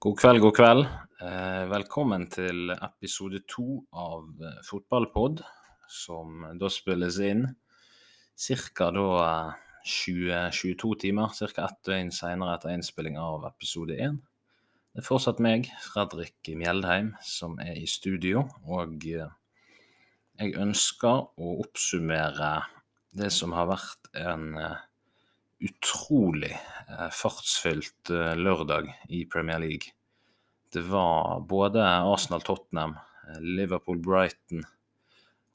God kveld, god kveld. Eh, velkommen til episode to av eh, Fotballpod, som da spilles inn ca. 20-22 timer, ca. ett døgn senere etter innspilling av episode én. Det er fortsatt meg, Fredrik Mjeldheim, som er i studio, og eh, jeg ønsker å oppsummere det som har vært en eh, utrolig eh, fartsfylt eh, lørdag i Premier League. Det var både Arsenal-Tottenham, eh, Liverpool-Brighton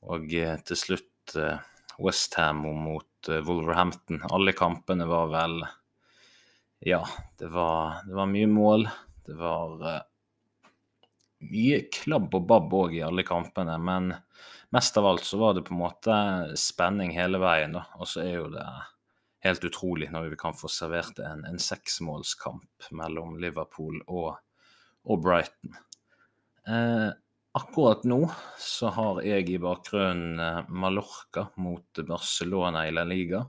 og til slutt Westham mot Wolverhampton. Alle kampene var vel Ja, det var, det var mye mål. Det var mye klabb og babb òg i alle kampene, men mest av alt så var det på en måte spenning hele veien, da. Og så er jo det helt utrolig når vi kan få servert en, en seksmålskamp mellom Liverpool og, og Brighton. Eh, akkurat nå så har jeg i bakgrunnen eh, Mallorca mot Barcelona i La Liga.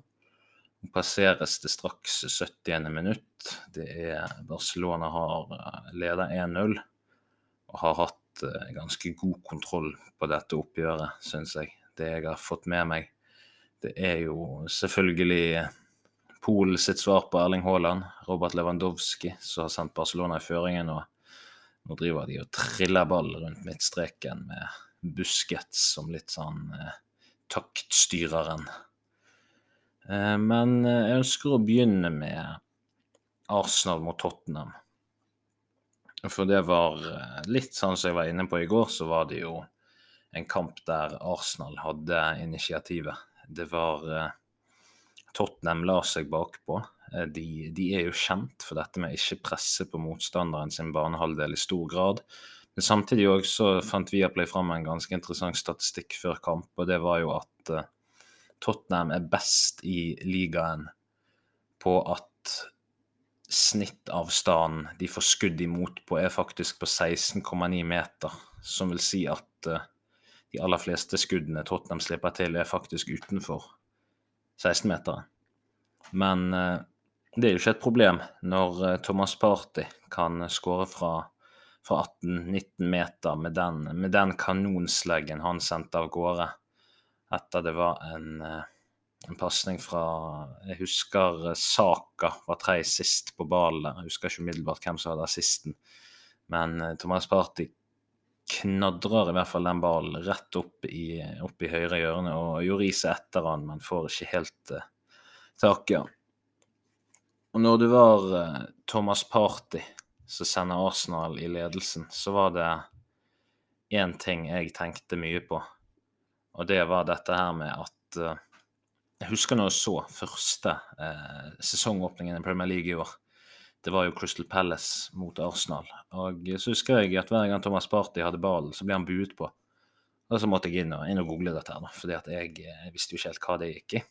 Nå passeres det straks 70. minutt. Det er Barcelona har leda 1-0 og har hatt eh, ganske god kontroll på dette oppgjøret, syns jeg. Det jeg har fått med meg, det er jo selvfølgelig Polen sitt svar på Erling Haaland, Robert Lewandowski, som har sendt Barcelona i føringen. og Nå driver de og triller ball rundt midtstreken med Busquets som litt sånn eh, taktstyreren. Eh, men eh, jeg ønsker å begynne med Arsenal mot Tottenham. For det var eh, litt sånn som jeg var inne på i går, så var det jo en kamp der Arsenal hadde initiativet. Det var eh, Tottenham la seg bakpå. Eh, De, de er jo kjent for dette med ikke presse på motstanderen sin banehalvdel i stor grad. Men samtidig også så fant Viaplay fram en ganske interessant statistikk før kamp, og det var jo at eh, Tottenham er best i ligaen på at snittavstanden de får skudd imot på, er faktisk på 16,9 meter. Som vil si at eh, de aller fleste skuddene Tottenham slipper til, er faktisk utenfor 16-meteren. Men eh, det er jo ikke et problem når eh, Thomas Party kan skåre fra, fra 18-19 meter med den, med den kanonsleggen han sendte av gårde etter det var en, eh, en pasning fra Jeg husker eh, Saka var tre sist på ballen. Jeg husker ikke umiddelbart hvem som hadde assisten, men eh, Thomas Party knadrer i hvert fall den ballen rett opp i, opp i høyre hjørne, og Jorise etter han, men får ikke helt uh, tak i han. Og når det var uh, Thomas Party som sender Arsenal i ledelsen, så var det én ting jeg tenkte mye på, og det var dette her med at uh, Jeg husker når jeg så første sesongåpningen i Premier League i år. Det var jo Crystal Palace mot Arsenal. Og så husker jeg at hver gang Thomas Party hadde ballen, så ble han buet på. Og så måtte jeg inn og, inn og google dette, her da, fordi at jeg, jeg visste jo ikke helt hva det gikk i.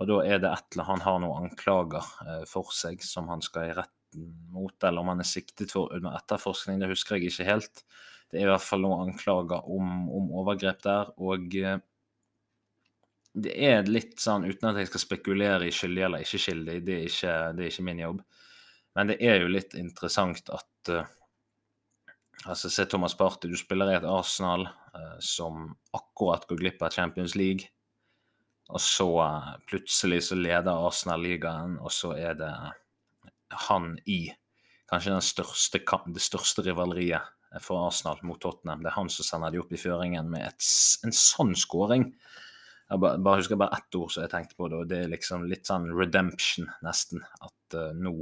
Og da er det et eller Han har noen anklager eh, for seg som han skal i retten mot, eller om han er siktet for under etterforskning, det husker jeg ikke helt. Det er i hvert fall noen anklager om, om overgrep der, og eh, det er litt sånn, uten at jeg skal spekulere i skyldig eller ikke skyldig, det er ikke, det er ikke min jobb, men det er jo litt interessant at uh, Altså, se Thomas Party, du spiller i et Arsenal uh, som akkurat går glipp av Champions League. Og så uh, plutselig så leder Arsenal ligaen, og så er det han i kanskje største, det største rivaleriet for Arsenal mot Tottenham. Det er han som sender de opp i føringen med et, en sånn skåring. Jeg bare, bare husker bare ett ord som jeg tenkte på og det er liksom litt sånn redemption, nesten. At uh, nå,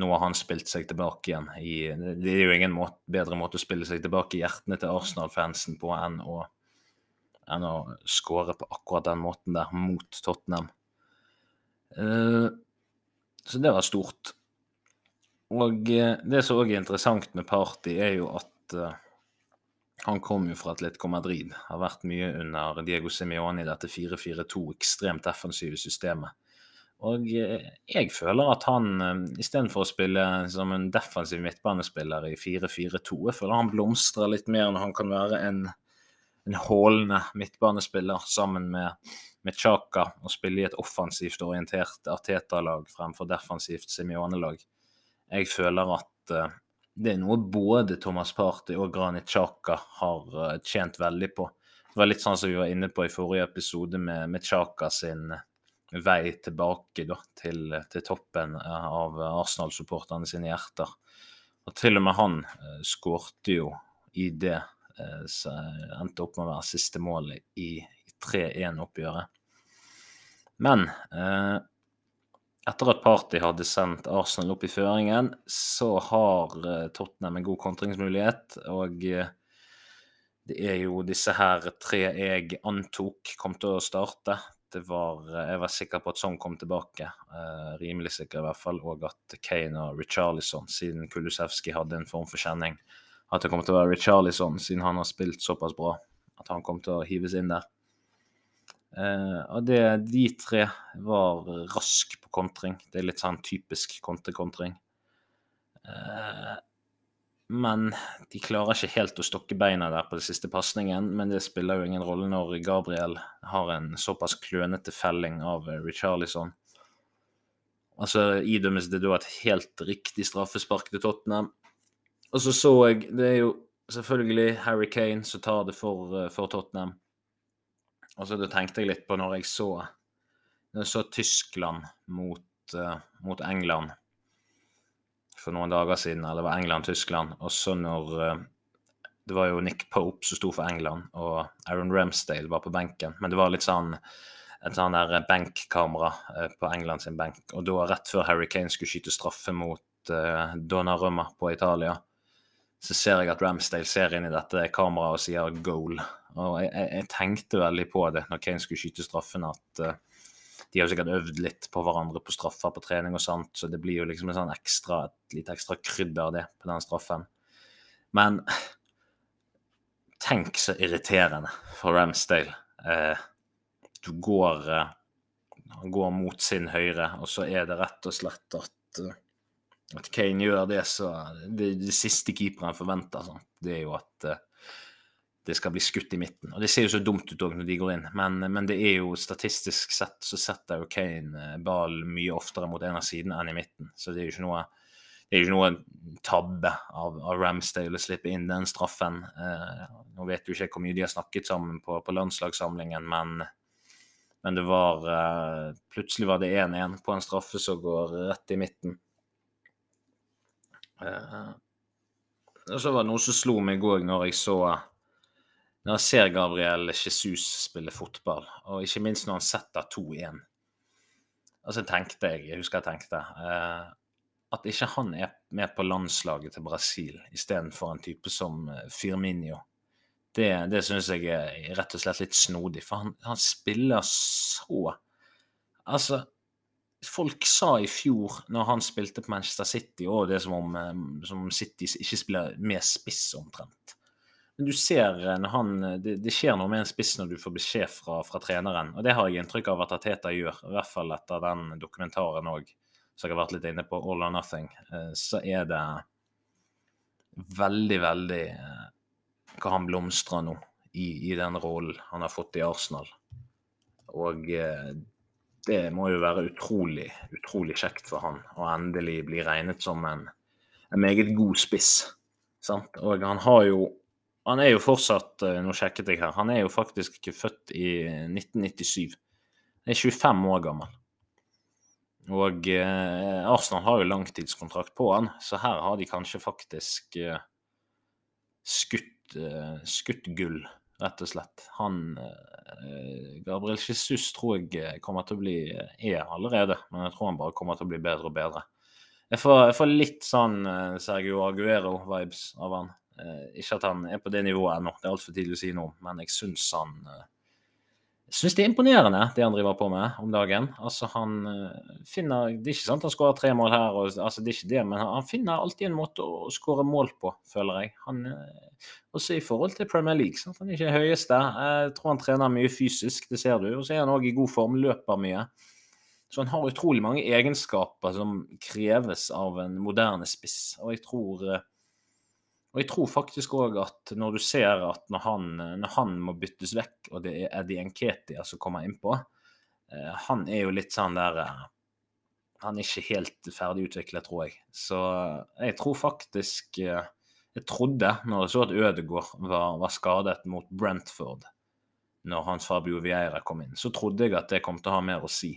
nå har han spilt seg tilbake igjen i Det er jo ingen måte, bedre måte å spille seg tilbake i hjertene til Arsenal-fansen på enn å enn å skåre på akkurat den måten der mot Tottenham. Uh, så det var stort. Og eh, det som òg er interessant med Party, er jo at uh, han kom jo fra Atletico Madrid. Har vært mye under Diego Simione i dette 4-4-2, ekstremt defensive systemet. Og eh, jeg føler at han, eh, istedenfor å spille som en defensiv midtbanespiller i 4-4-2, jeg føler han blomstrer litt mer når han kan være en en hålende midtbanespiller sammen med, med Chaka og spille i et offensivt orientert Arteta-lag fremfor defensivt Simione-lag. Jeg føler at eh, det er noe både Thomas Party og Granit Chaka har tjent veldig på. Det var litt sånn som vi var inne på i forrige episode med, med Chaka sin vei tilbake da, til, til toppen av Arsenal-supporterne sine hjerter. Og til og med han eh, skårte jo i det eh, som endte opp med å være siste målet i, i 3-1-oppgjøret. Men eh, etter at Party hadde sendt Arsenal opp i føringen, så har Tottenham en god kontringsmulighet. Og det er jo disse her tre jeg antok kom til å starte det var Jeg var sikker på at Song kom tilbake, eh, rimelig sikker i hvert fall, og at Kane og Richarlison, siden Kulusevski hadde en form for kjenning, at det kom til å være Richarlison, siden han har spilt såpass bra, at han kom til å hives inn der. Eh, og det, de tre var rask på kontring. Det er litt sånn typisk kontekontring. Eh, men de klarer ikke helt å stokke beina der på den siste pasningen. Men det spiller jo ingen rolle når Gabriel har en såpass klønete felling av Richarlison. Altså idømmes det da et helt riktig straffespark til Tottenham. Og så så jeg Det er jo selvfølgelig Harry Kane som tar det for, eh, for Tottenham. Og så tenkte jeg litt på når jeg så, når jeg så Tyskland mot, uh, mot England for noen dager siden, eller det var England-Tyskland. Og så når eh, Det var jo Nick Pope som sto for England, og Aaron Ramsdale var på benken. Men det var litt sånn et sånn der benkkamera eh, på England sin benk. Og da, rett før Harry Kane skulle skyte straffe mot uh, Donnarumma på Italia, så ser jeg at Ramsdale ser inn i dette kameraet og sier 'goal'. Og jeg, jeg, jeg, tenkte veldig på det når Kane skulle skyte straffen, at uh, de har jo sikkert øvd litt på hverandre på straffer på trening og sånt, så det blir jo liksom sånn ekstra, et litt ekstra krydder det på den straffen. Men tenk så irriterende for Ramsdale. Eh, du går, Han går mot sin høyre, og så er det rett og slett at, eh, at Kane gjør det så Det, det siste keeperen forventer, sånn. det er jo at eh, det skal bli skutt i midten. Og Det ser jo så dumt ut òg når de går inn, men, men, det er jo statistisk sett så setter jo Kane eh, ballen mye oftere mot en av sidene enn i midten. Så det er jo ikke noe, jo ikke noe tabbe av, av Ramsdale å slippe inn den straffen. Eh, nå vet jo ikke hvor mye de har snakket sammen på, på landslagssamlingen, men, men det var eh, Plutselig var det 1-1 på en straffe som går rett i midten. Eh, og så var det noe som slo meg òg når jeg så når jeg ser Gabriel Jesus spille fotball, og ikke minst når han setter 2-1. Altså tenkte jeg, jeg husker jeg tenkte, eh, at ikke han er med på landslaget til Brasil istedenfor en type som eh, Firminio. Det, det syns jeg er rett og slett litt snodig, for han, han spiller så Altså, folk sa i fjor, når han spilte på Manchester City, og det er som om, eh, som om City ikke spiller med spiss omtrent. Men du ser eh, når han, eh, det, det, skjer noe med en spiss når du får beskjed fra, fra, treneren. Og det har jeg inntrykk av at Ateta gjør, i hvert fall etter den dokumentaren òg, som jeg har vært litt inne på, All or Nothing. Eh, så er det veldig, veldig hva han blomstrer nå i, i den rollen han har fått i Arsenal. Og det må jo være utrolig, utrolig kjekt for han å endelig bli regnet som en, en meget god spiss. Sant? Og han har jo han er jo fortsatt eh, Nå sjekket jeg her. Han er jo faktisk ikke født i 1997. Han er 25 år gammel. Og eh, Arsenal har jo langtidskontrakt på han, så her har de kanskje faktisk eh, skutt, eh, skutt, gull, rett og slett. Han eh, Gabriel Jesus tror jeg eh, kommer til å bli Er allerede, men jeg tror han bare kommer til å bli bedre og bedre. Jeg får, jeg får litt sånn Sergio Aguero-vibes av han. Eh, ikke at han er på det nivået ennå, det er altfor tidlig å si noe, men jeg syns han eh, jeg syns det er imponerende, det han driver på med om dagen. Altså, han eh, finner Det er ikke sant han skårer tre mål her, og, altså, det er ikke det, men han finner alltid en måte å skåre mål på, føler jeg. Han, også i forhold til Premier League. Sant? Han er ikke høyeste. Jeg tror han trener mye fysisk, det ser du. Og så er han òg i god form, løper mye. Så han har utrolig mange egenskaper som kreves av en moderne spiss. Og jeg tror og jeg tror faktisk òg at når du ser at når han, når han, må byttes vekk, og det er Eddie Nketia som kommer innpå, eh, han er jo litt sånn der eh, han er ikke helt ferdig utviklet, tror jeg. Så jeg tror faktisk eh, Jeg trodde, når jeg så at Ødegaard var, var skadet mot Brentford når Hans Fabio Vieira kom inn, så trodde jeg at det kom til å ha mer å si.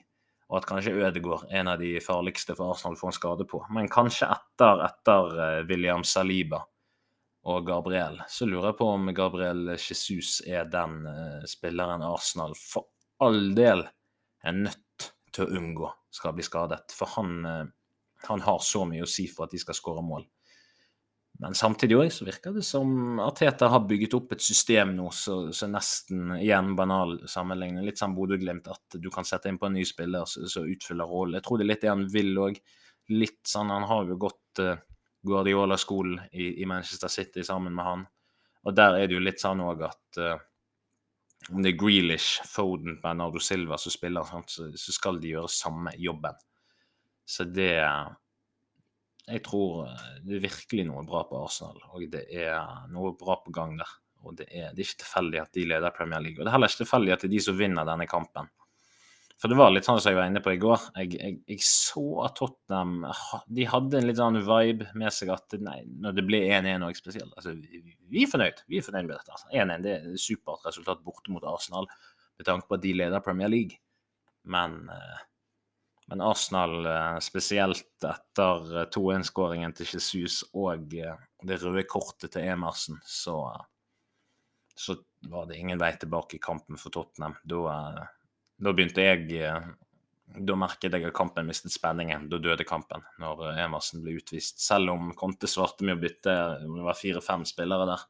Og at kanskje Ødegaard er en av de farligste for Arsenal å få en skade på. Men kanskje etter, etter eh, William Saliba og Gabriel, så lurer jeg på om Gabriel Jesus er den uh, spilleren Arsenal for all del er nødt til å unngå skal bli skadet. For han, uh, han har så mye å si for at de skal skåre mål. Men samtidig òg så virker det som Arteta har bygget opp et system nå så, så nesten igjen banal sammenligning. Litt sånn Bodø-Glimt, at du kan sette inn på en ny spiller som utfyller rollen. Jeg tror det er litt det han vil òg. Litt sånn Han har jo gått uh, Guardiola-skolen i, i, Manchester City sammen med han. Og der er det jo litt sånn òg at uh, om det er Grealish, Foden, Bernardo Silva som spiller, så, så, skal de gjøre samme jobben. Så det jeg tror eh, det er virkelig noe bra på Arsenal, og det er noe bra på gang der. Og det er, det er ikke tilfeldig at de leder Premier League. Og det er heller ikke tilfeldig at det er de som vinner denne kampen. For det var litt sånn som jeg var inne på i går. Jeg, jeg, jeg så at Tottenham de hadde en litt sånn vibe med seg at nei, når det ble 1-1 òg spesielt altså, vi, er fornøyd vi er fornøyd med dette. 1-1 altså. det er et supert resultat borte mot Arsenal med tanke på at de leder Premier League. Men eh, men Arsenal, eh, spesielt etter 2-1-skåringen eh, til Jesus og eh, det røde kortet til Emersen, så, så, var det ingen vei tilbake i kampen for Tottenham. Da, da begynte jeg Da merket jeg at kampen mistet spenningen. Da døde kampen, når Emersen ble utvist. Selv om Conte svarte med å bytte det var fire-fem spillere der.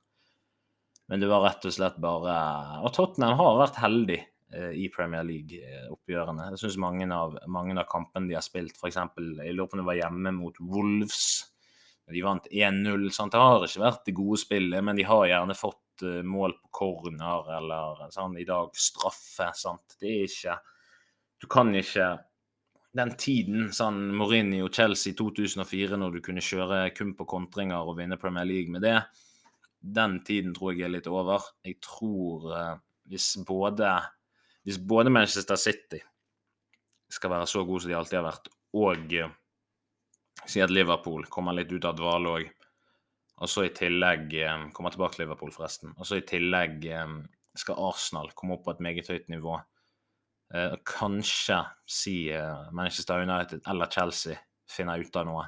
Men det var rett og slett bare Og Tottenham har vært heldig Eh, i Premier League-oppgjørene. Jeg syns mange, mange, av kampene de har spilt, f.eks. Jeg lurer på om det var hjemme mot Wolves. De vant 1-0. Det har ikke vært det gode spillet, men de har gjerne fått uh, mål på corner eller sånn, i dag straffe. Sant? Det er ikke Du kan ikke Den tiden, sånn Mourinho Chelsea 2004, når du kunne kjøre kun på kontringer og vinne Premier League med det, den tiden tror jeg er litt over. Jeg tror uh, hvis både hvis både Manchester City skal være så gode som de alltid har vært, og si at Liverpool kommer litt ut av dvale òg, og så i tillegg um, Kommer tilbake til Liverpool, forresten. Og så i tillegg um, skal Arsenal komme opp på et meget høyt nivå. Uh, kanskje si Manchester United eller Chelsea finner ut av noe.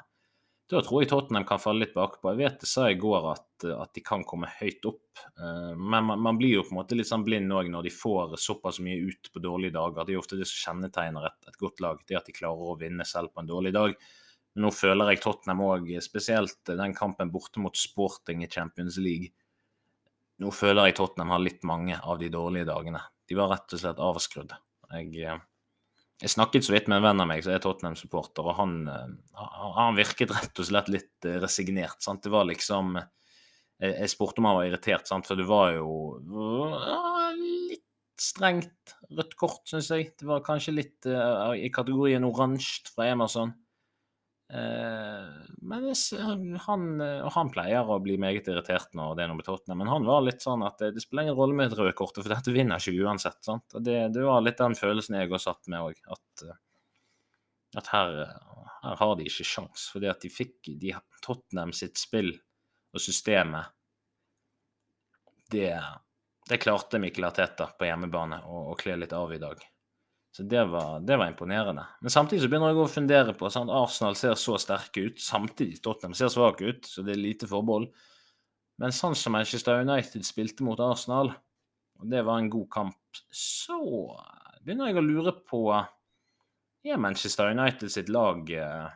Da tror jeg Tottenham kan falle litt bakpå. Jeg vet det sa i går at, at de kan komme høyt opp. Eh, men man, man, blir jo på en måte litt sånn blind òg når de får såpass mye ut på dårlige dager. Det er jo ofte det som kjennetegner et, et, godt lag, det at de klarer å vinne selv på en dårlig dag. Men nå føler jeg Tottenham òg, spesielt den kampen borte mot Sporting i Champions League. Nå føler jeg Tottenham har litt mange av de dårlige dagene. De var rett og slett avskrudd. Jeg eh, jeg snakket så vidt med en venn av meg som er Tottenham-supporter, og han, eh, han, virket rett og slett litt eh, resignert. Sant? Det var liksom Jeg spurte om han var irritert, sant? for det var jo litt strengt rødt kort, syns jeg. Det var kanskje litt i kategorien oransje fra Emerson. Eh, men han, og han pleier å bli meget irritert når det er noe med Tottenham, men han var litt sånn at det, det spiller ingen rolle med et rødt kort, for dette vinner ikke uansett. sant? Det, det var litt den følelsen jeg også satt med òg, at, at her, her, har de ikke sjans, fordi at de fikk de, Tottenham sitt spill og systemet det, det klarte Mikkel Arteta på hjemmebane å kle litt av i dag. Så det var, det var, imponerende. Men samtidig så begynner jeg å fundere på sånn, Arsenal ser så sterke ut, samtidig Tottenham ser svake ut, så det er lite forbehold. Men sånn som Manchester United spilte mot Arsenal, og det var en god kamp, så begynner jeg å lure på Er Manchester United sitt lag eh,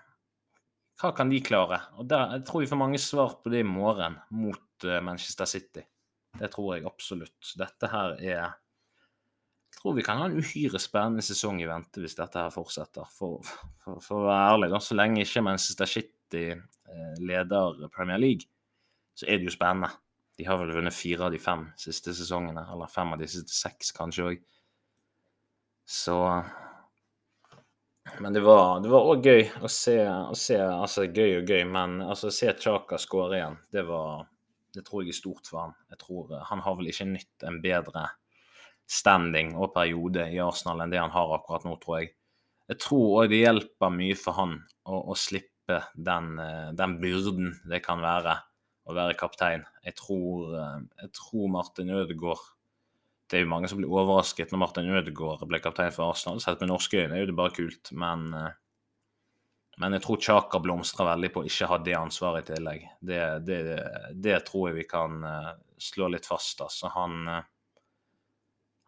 Hva kan de klare? Og der, Jeg tror vi får mange svar på det i morgen mot eh, Manchester City. Det tror jeg absolutt. Dette her er tror vi kan ha en uhyre spennende sesong i vente hvis dette her fortsetter. For, for, for å være ærlig, da, så lenge ikke Manchester City eh, leder Premier League, så er det jo spennende. De har vel vunnet fire av de fem siste sesongene, eller fem av de siste seks kanskje òg. Så Men det var òg gøy å se, å se, Altså gøy og gøy, men altså, å se Chaka skåre igjen, det var Det tror jeg er stort for han. Jeg tror Han har vel ikke nytt en bedre standing og periode i Arsenal enn det han har akkurat nå, tror jeg. jeg tror òg det hjelper mye for han å, å slippe den, eh, den, byrden det kan være å være kaptein. Jeg tror, eh, jeg tror Martin Ødegaard Det er jo mange som blir overrasket når Martin Ødegaard ble kaptein for Arsenal. Sett med norske øyne er jo det bare kult, men, eh, men jeg tror Chaka blomstrer veldig på å ikke ha det ansvaret i tillegg. Det, det, det tror jeg vi kan slå litt fast. Altså. Han,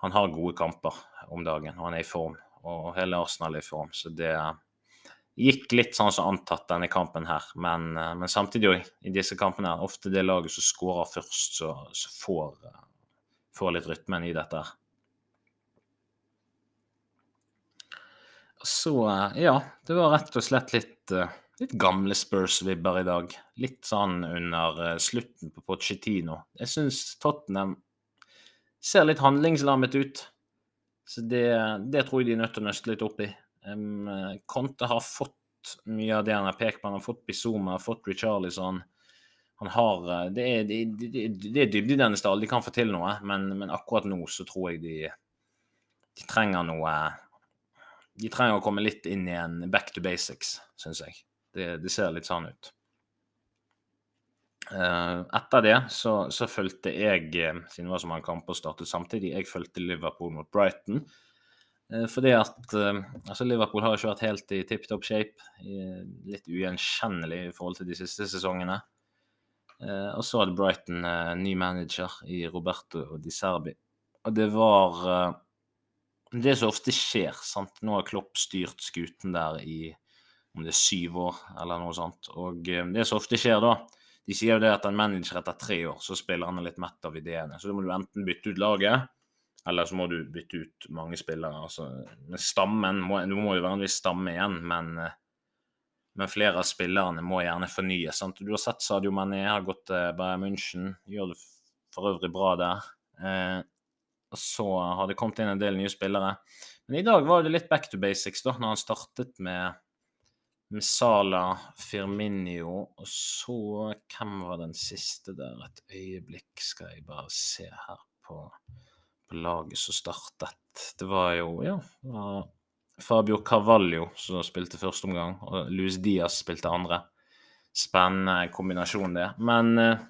han har gode kamper om dagen, og han er i form og hele Arsenal er i form. Så det gikk litt sånn som antatt denne kampen her. Men, eh, men samtidig òg, i disse kampene her, ofte det laget som skårer først, så, så får, eh, får, litt rytmen i dette her. Så eh, ja, det var rett og slett litt, litt gamle Spurs-vibber i dag. Litt sånn under slutten på Pochettino. Jeg syns Tottenham ser litt handlingslammet ut. Så det, det, tror jeg de er nødt til å nøste litt opp i. Um, Conte har fått mye av det han har pekt på. Han har fått Bizuma, fått Richarlison. Han har eh, Det er, det, det, det er dybde i denne stallen. De kan få til noe, men, men, akkurat nå så tror jeg de, de trenger noe De trenger å komme litt inn i en back to basics, syns jeg. Det, det ser litt sånn ut. Uh, etter det så, så fulgte jeg, eh, siden det var så mange kamper startet samtidig, jeg fulgte Liverpool mot Brighton. Uh, fordi at altså Liverpool har ikke vært helt i tipp topp shape. litt ugjenkjennelig i forhold til de siste sesongene. og så hadde Brighton ny manager i Roberto Di Serbi. Og det var det som ofte skjer. sant? Nå har Klopp styrt skuten der i om det er syv år, eller noe sånt. Og det som ofte skjer da, de sier jo det at en manager etter tre år, så spiller han litt mett av ideene. Så da må du enten bytte ut laget, eller så må du bytte ut mange spillere. Altså, stammen må, Du må jo være en viss stamme igjen, men, eh, men flere av spillerne må gjerne fornyes. Sant? Du har sett Sadio Mané har gått til Bayern München, gjør det for øvrig bra der. Eh, og så har det kommet inn en del nye spillere. Men i dag var det litt back to basics, da, når han startet med Msala, Firminio, og så Hvem var den siste der? Et øyeblikk skal jeg bare se her på, på laget som startet. Det var jo, ja var Fabio Carvalho som spilte første omgang, og Luis Diaz spilte andre. Spennende kombinasjon, det. Men eh,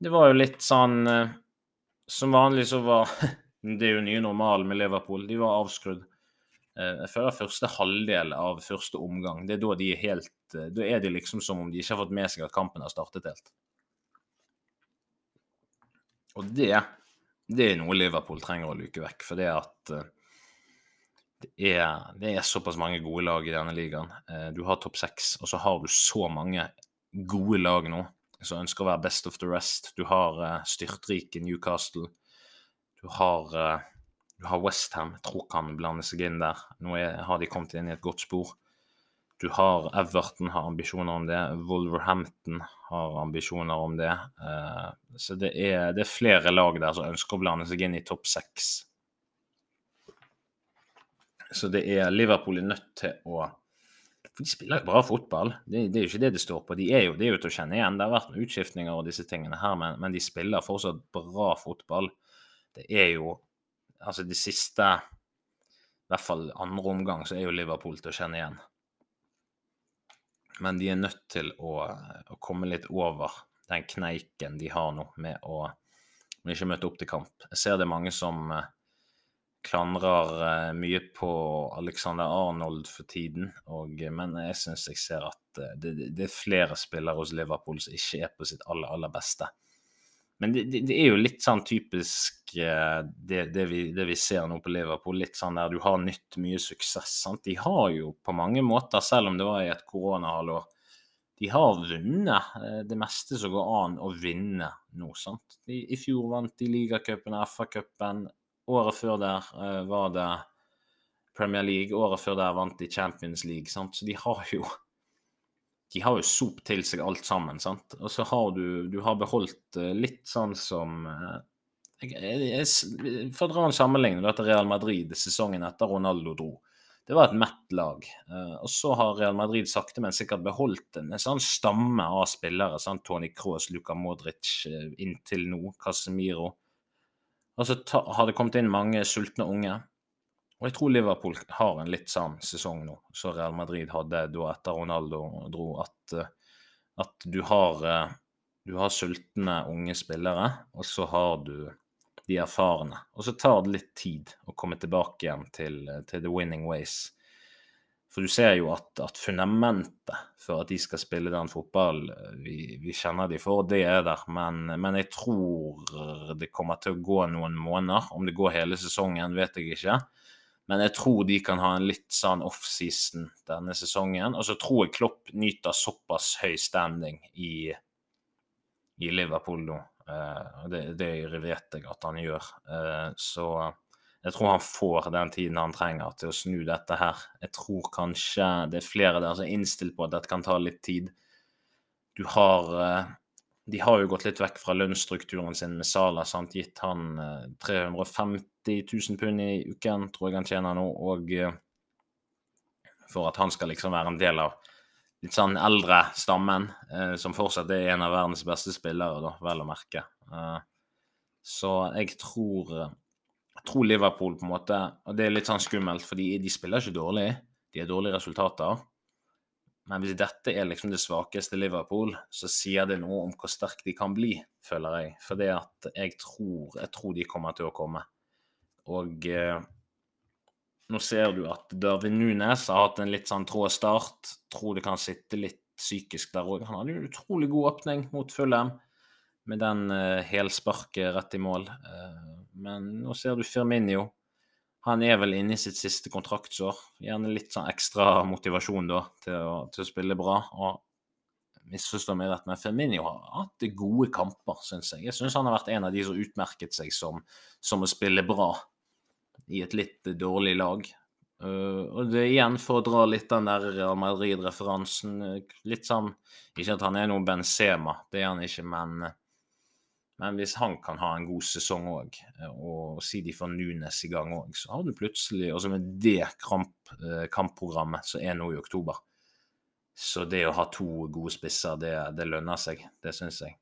det var jo litt sånn eh, Som vanlig så var Det er jo nye normalen med Liverpool. De var avskrudd. Eh, jeg føler første halvdel av første omgang, det er da de er helt eh, Da er det liksom som om de ikke har fått med seg at kampen har startet helt. Og det, det er noe Liverpool trenger å luke vekk. For det at eh, det er, det er såpass mange gode lag i denne ligaen. Du har topp seks, og så har du så mange gode lag nå som ønsker å være best of the rest. Du har styrtrike Newcastle. Du har du har Westham, tror kan blande seg inn der. Nå er, har de kommet inn i et godt spor. Du har Everton har ambisjoner om det. Wolverhampton har ambisjoner om det. Uh, så det er, det er, flere lag der som ønsker å blande seg inn i topp seks. Så det er Liverpool er nødt til å For de spiller jo bra fotball. Det, det, er jo ikke det det står på. De er jo, det er jo til å kjenne igjen. Det har vært noen utskiftninger og disse tingene her, men, men de spiller fortsatt bra fotball. Det er jo altså de siste I hvert fall andre omgang så er jo Liverpool til å kjenne igjen. Men de er nødt til å, å komme litt over den kneiken de har nå med å med ikke møte opp til kamp. Jeg ser det er mange som uh, klandrer uh, mye på Alexander Arnold for tiden, og, men jeg syns jeg ser at det, det, er flere spillere hos Liverpool som ikke er på sitt aller, aller beste. Men det, det, det, er jo litt sånn typisk eh, det, vi, det, vi, ser nå på Liverpool. Litt sånn der du har nytt mye suksess. sant? De har jo på mange måter, selv om det var i et koronahalvår, de har vunnet eh, det meste som går an å vinne nå. sant? I, i fjor vant de ligacupen, FA-cupen. Året før der uh, var det Premier League. Året før der vant de Champions League. sant? Så de har jo de har jo sopt til seg alt sammen, sant. Og så har du, du har beholdt uh, litt sånn som uh, jeg, jeg, jeg, For å dra en sammenligning til Real Madrid sesongen etter Ronaldo dro. Det var et mett lag. Uh, og så har Real Madrid sakte, men sikkert beholdt en, en sånn stamme av spillere. Sant? Tony Cross, Luka Modric inntil nå, Casemiro. Og så ta, har det kommet inn mange sultne unge. Og jeg tror Liverpool har en litt sånn sesong nå, som Real Madrid hadde da etter Ronaldo dro, at, at du har du har sultne unge spillere, og så har du de erfarne. Og så tar det litt tid å komme tilbake igjen til, til the winning ways. For du ser jo at, at, fundamentet for at de skal spille den fotballen vi, vi, kjenner de for, det er der. Men, men, jeg tror det kommer til å gå noen måneder. Om det går hele sesongen, vet jeg ikke. Men jeg tror de kan ha en litt sånn offseason denne sesongen. Og så tror jeg Klopp nyter såpass høy standing i, i Liverpool nå. Uh, det, det vet jeg at han gjør. Uh, så jeg tror han får den tiden han trenger til å snu dette her. Jeg tror kanskje det er flere der som er innstilt på at dette kan ta litt tid. Du har eh, De har jo gått litt vekk fra lønnsstrukturen sin med Sala, sant? gitt han 350 eh, 000 pund i uken, tror jeg han tjener nå, og eh, for at han skal liksom være en del av litt sånn eldre stammen, som fortsatt er en av verdens beste spillere, da, vel å merke. så jeg tror jeg tror Liverpool på en måte Og det er litt sånn skummelt, for de spiller ikke dårlig. De har dårlige resultater. Men hvis dette er liksom det svakeste Liverpool, så sier det noe om hvor sterk de kan bli, føler jeg. For det at jeg tror, jeg tror de kommer til å komme. Og eh, nå ser du at Darwin Nunes har hatt en litt sånn trå start. Tror det kan sitte litt psykisk der òg. Han hadde jo utrolig god åpning mot Fulham med den eh, helsparket rett i mål. Eh, men nå ser du Firminio. Han er vel inne i sitt siste kontraktsår. Gjerne litt sånn ekstra motivasjon da til å, til å spille bra. og misforstå meg rett, men Firminio har hatt gode kamper, syns jeg. Jeg syns han har vært en av de som utmerket seg som, som å spille bra i et litt dårlig lag. Uh, og det igjen for å dra litt den der Real Madrid-referansen. Litt sånn Ikke at han er noen Benzema, det er han ikke, men men hvis han kan ha en god sesong òg, eh, og si de får Nunes i gang òg, så har du plutselig Og med det eh, kampprogrammet som er nå i oktober Så det å ha to gode spisser, det, det lønner seg. Det syns jeg.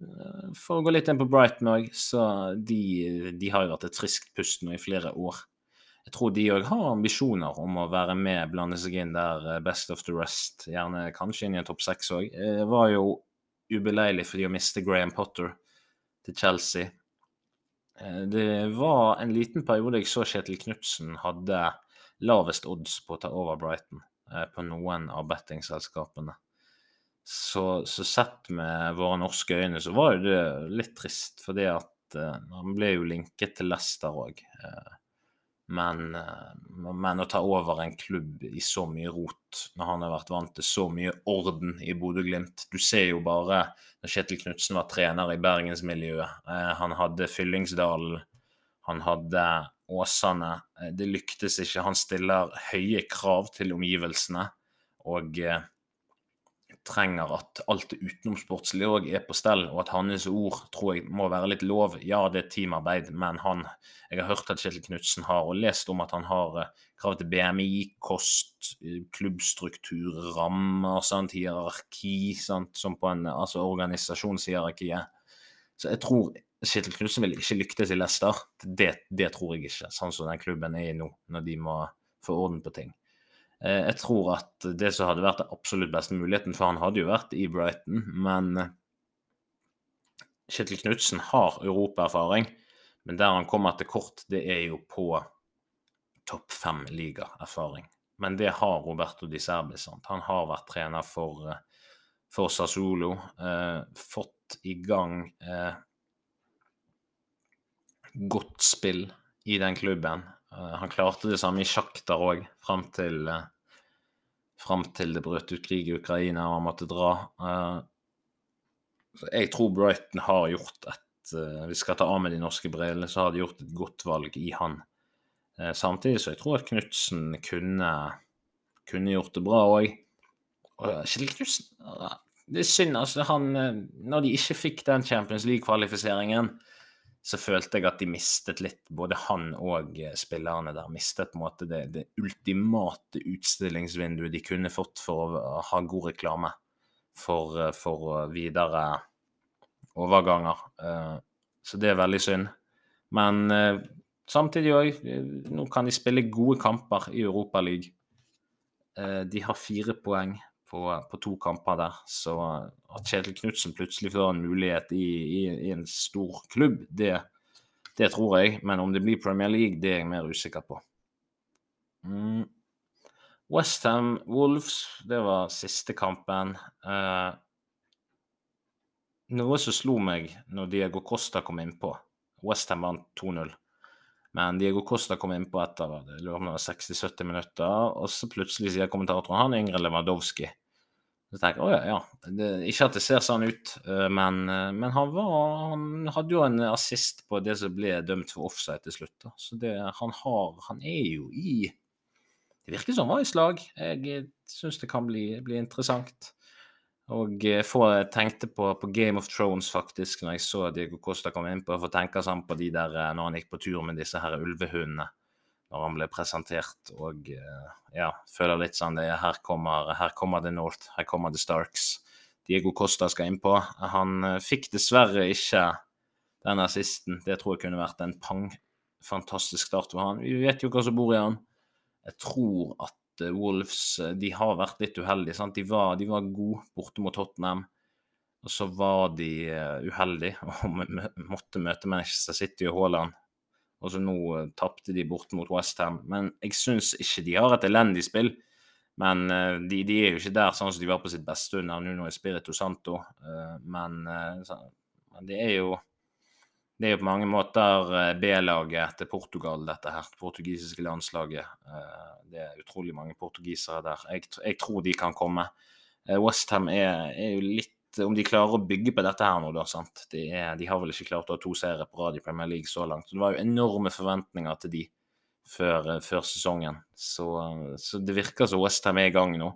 Eh, for å gå litt inn på Brighton òg, så de, de, har jo vært et friskt pust nå i flere år. Jeg tror de òg har ambisjoner om å være med, blande seg inn der best of the rest. Gjerne kanskje inn i en topp seks òg. Var jo ubeleilig for de å miste Graham Potter til Chelsea. Eh, det var en liten periode jeg så Kjetil Knutsen hadde lavest odds på å ta over Brighton eh, på noen av bettingselskapene. Så, så, sett med våre norske øyne så var jo det litt trist, fordi at uh, han ble jo linket til Leicester òg. Men, eh, men, å ta over en klubb i så mye rot, når han har vært vant til så mye orden i Bodø-Glimt Du ser jo bare når Kjetil Knutsen var trener i bergensmiljøet. Eh, han hadde Fyllingsdalen, han hadde Åsane. Eh, det lyktes ikke. Han stiller høye krav til omgivelsene. Og trenger at alt det utenomsportslige òg er på stell, og at hans ord tror jeg må være litt lov. Ja, det er teamarbeid, men han Jeg har hørt at Kjetil Knutsen har, og lest om at han har eh, krav til BMI, kost, eh, klubbstruktur, rammer, sant, hierarki, sant, som på en altså organisasjonshierarkiet. Så jeg tror Kjetil Knutsen vil ikke lyktes i Leicester. Det, det tror jeg ikke, sånn som den klubben er i nå, når de må få orden på ting. Eh, jeg tror at det som hadde vært den absolutt beste muligheten, for han hadde jo vært i Brighton, men eh, Kjetil Knutsen har europaerfaring. Men der han kommer til kort, det er jo på topp fem ligaerfaring. Men det har Roberto Di Serbi. Sant? Han har vært trener for, eh, for Sassuolo. Eh, fått i gang eh, godt spill i den klubben. Eh, han klarte det samme i sjakter òg, fram til uh, fram til det brøt ut krig i Ukraina og han måtte dra. Uh, jeg tror Brighton har gjort et uh, Vi skal ta av med de norske brillene, så har de gjort et godt valg i han. Uh, samtidig så jeg tror at Knutsen kunne, kunne gjort det bra òg. Kjell Knutsen Det er synd, altså. Han, når de ikke fikk den Champions League-kvalifiseringen, så følte jeg at de mistet litt, både han og eh, spillerne der, mistet på en måte det, det ultimate utstillingsvinduet de kunne fått for å ha god reklame for, eh, for videre overganger. Eh, så det er veldig synd. Men samtidig òg, nå kan de spille gode kamper i Europaligaen. De har fire poeng på, på, to kamper der, så at Kjetil Knutsen plutselig får en mulighet i, i, i en stor klubb, det, det, tror jeg. Men om det blir Premier League, det er jeg mer usikker på. Mm. Westham Wolves, det var siste kampen. Eh, noe som slo meg når Diego Costa kom innpå Westham vant 2-0. Men Diego Costa kom innpå etter 60-70 minutter, og så plutselig sier kommentatoren han er yngre Lewandowski. Så tenker jeg å ja, ja. Det, ikke at det ser sånn ut, eh, men, eh, men han, var, han, hadde jo en assist på det som ble dømt for offside til slutt. Da. Så det, han, har, han er jo i Det virker som han var i slag. Jeg syns det kan bli, bli interessant. Og få, jeg tenkte på, på, Game of Thrones, faktisk, når jeg så Diego Costa komme inn på. For tenke sånn på de der eh, når han gikk på tur med disse her ulvehundene. Når han ble presentert. Og eh, ja, føler litt sånn det her kommer, her kommer The North, her kommer The Starks. Diego Costa skal innpå. Han fikk dessverre ikke den assisten. Det tror jeg kunne vært en pang fantastisk start for han. Vi vet jo hva som bor i han. Jeg tror at Eh, Wolves eh, de har vært litt uheldige. Sant? De, var, var gode borte mot Tottenham, og så var de uh, uheldige og måtte møte Manchester City og Haaland. Og så nå uh, tapte de bort mot Westham. Men jeg syns ikke de har et elendig spill. Men uh, de, de, er jo ikke der sånn som de var på sitt beste under Nuno Espirito Santo. men, men det er jo det er jo på mange måter eh, B-laget til Portugal, dette her. Det portugisiske landslaget. Eh, det er utrolig mange portugisere der. Jeg, jeg tror de kan komme. Eh, Westham er, er jo litt Om de klarer å bygge på dette her nå, da. sant? De, er, de har vel ikke klart å ha to seire på rad i Premier League så langt. Så Det var jo enorme forventninger til de før, før sesongen. Så, så, det virker som Westham er i gang nå.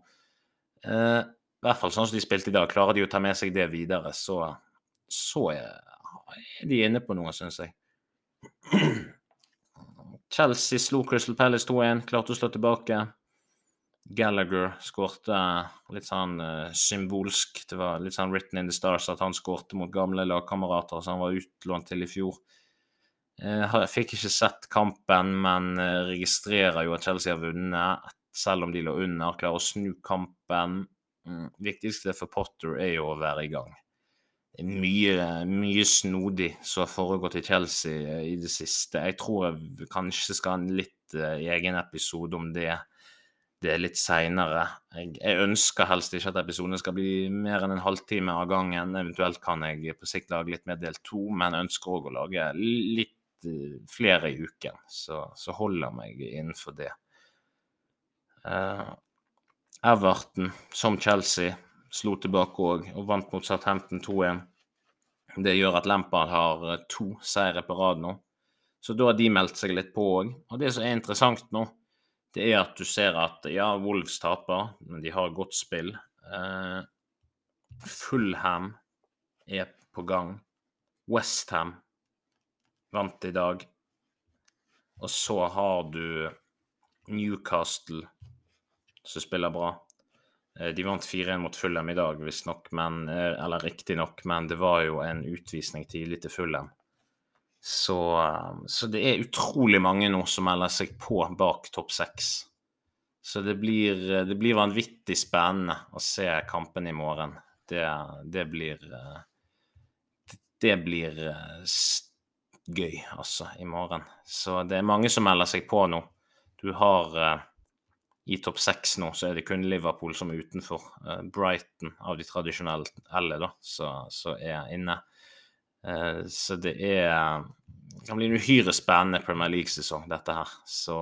I hvert fall sånn som de spilte i dag. Klarer de å ta med seg det videre, så, så er er de inne på noe, syns jeg. Chelsea slo Crystal Palace 2-1, klarte å slå tilbake. Gallagher skårte litt sånn uh, symbolsk. Det var litt sånn written in the stars at han skårte mot gamle lagkamerater som han var utlånt til i fjor. Uh, jeg fikk ikke sett kampen, men registrerer jo at Chelsea har vunnet, selv om de lå under. Klarer å snu kampen. Mm, viktigste for Potter er jo å være i gang mye, mye snodig som har foregått i Chelsea i det siste. Jeg tror jeg kanskje skal ha en litt egen episode om det, det er litt seinere. Jeg, jeg, ønsker helst ikke at episoden skal bli mer enn en halvtime av gangen. Eventuelt kan jeg på sikt lage litt mer del to, men ønsker òg å lage litt uh, flere i uken. Så, så holder meg innenfor det. Uh, Everton, som Chelsea, slo tilbake òg og vant mot Southampton 2-1. Det gjør at Lampard har eh, to seire på rad nå. Så da har de meldt seg litt på òg. Og det som er interessant nå, det er at du ser at ja, Wolves taper, men de har godt spill. Uh, Fullham er på gang. Westham vant i dag. Og så har du Newcastle som spiller bra. Eh, de vant 4-1 mot Fulham i dag, visstnok, eh, Eller riktignok, men det var jo en utvisning tidlig til Fulham. Så, eh, så, det er utrolig mange nå som melder seg på bak topp seks. Så det blir, det blir, vanvittig spennende å se kampen i morgen. Det, det blir Det blir gøy, altså, i morgen. Så det er mange som melder seg på nå. Du har i topp seks nå, så er det kun Liverpool som er utenfor. Uh, Brighton av de tradisjonelle, da, så, er inne. Uh, så det er Det kan bli en uhyre spennende Premier League-sesong, dette her. Så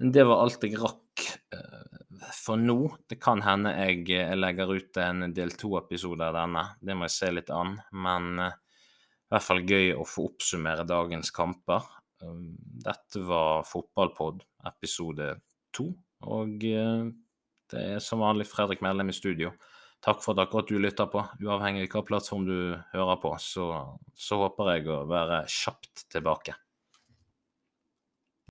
det var alt jeg rakk uh, for nå. Det kan hende jeg legger ut en del to-episode av denne. Det må jeg se litt an. Men i hvert fall gøy å få oppsummere dagens kamper. Dette var Fotballpod, episode to. Og eh, det er som vanlig Fredrik Mellem i studio. Takk for at du lytter på. Uavhengig av hvilken plattform du hører på, så, så håper jeg å være kjapt tilbake.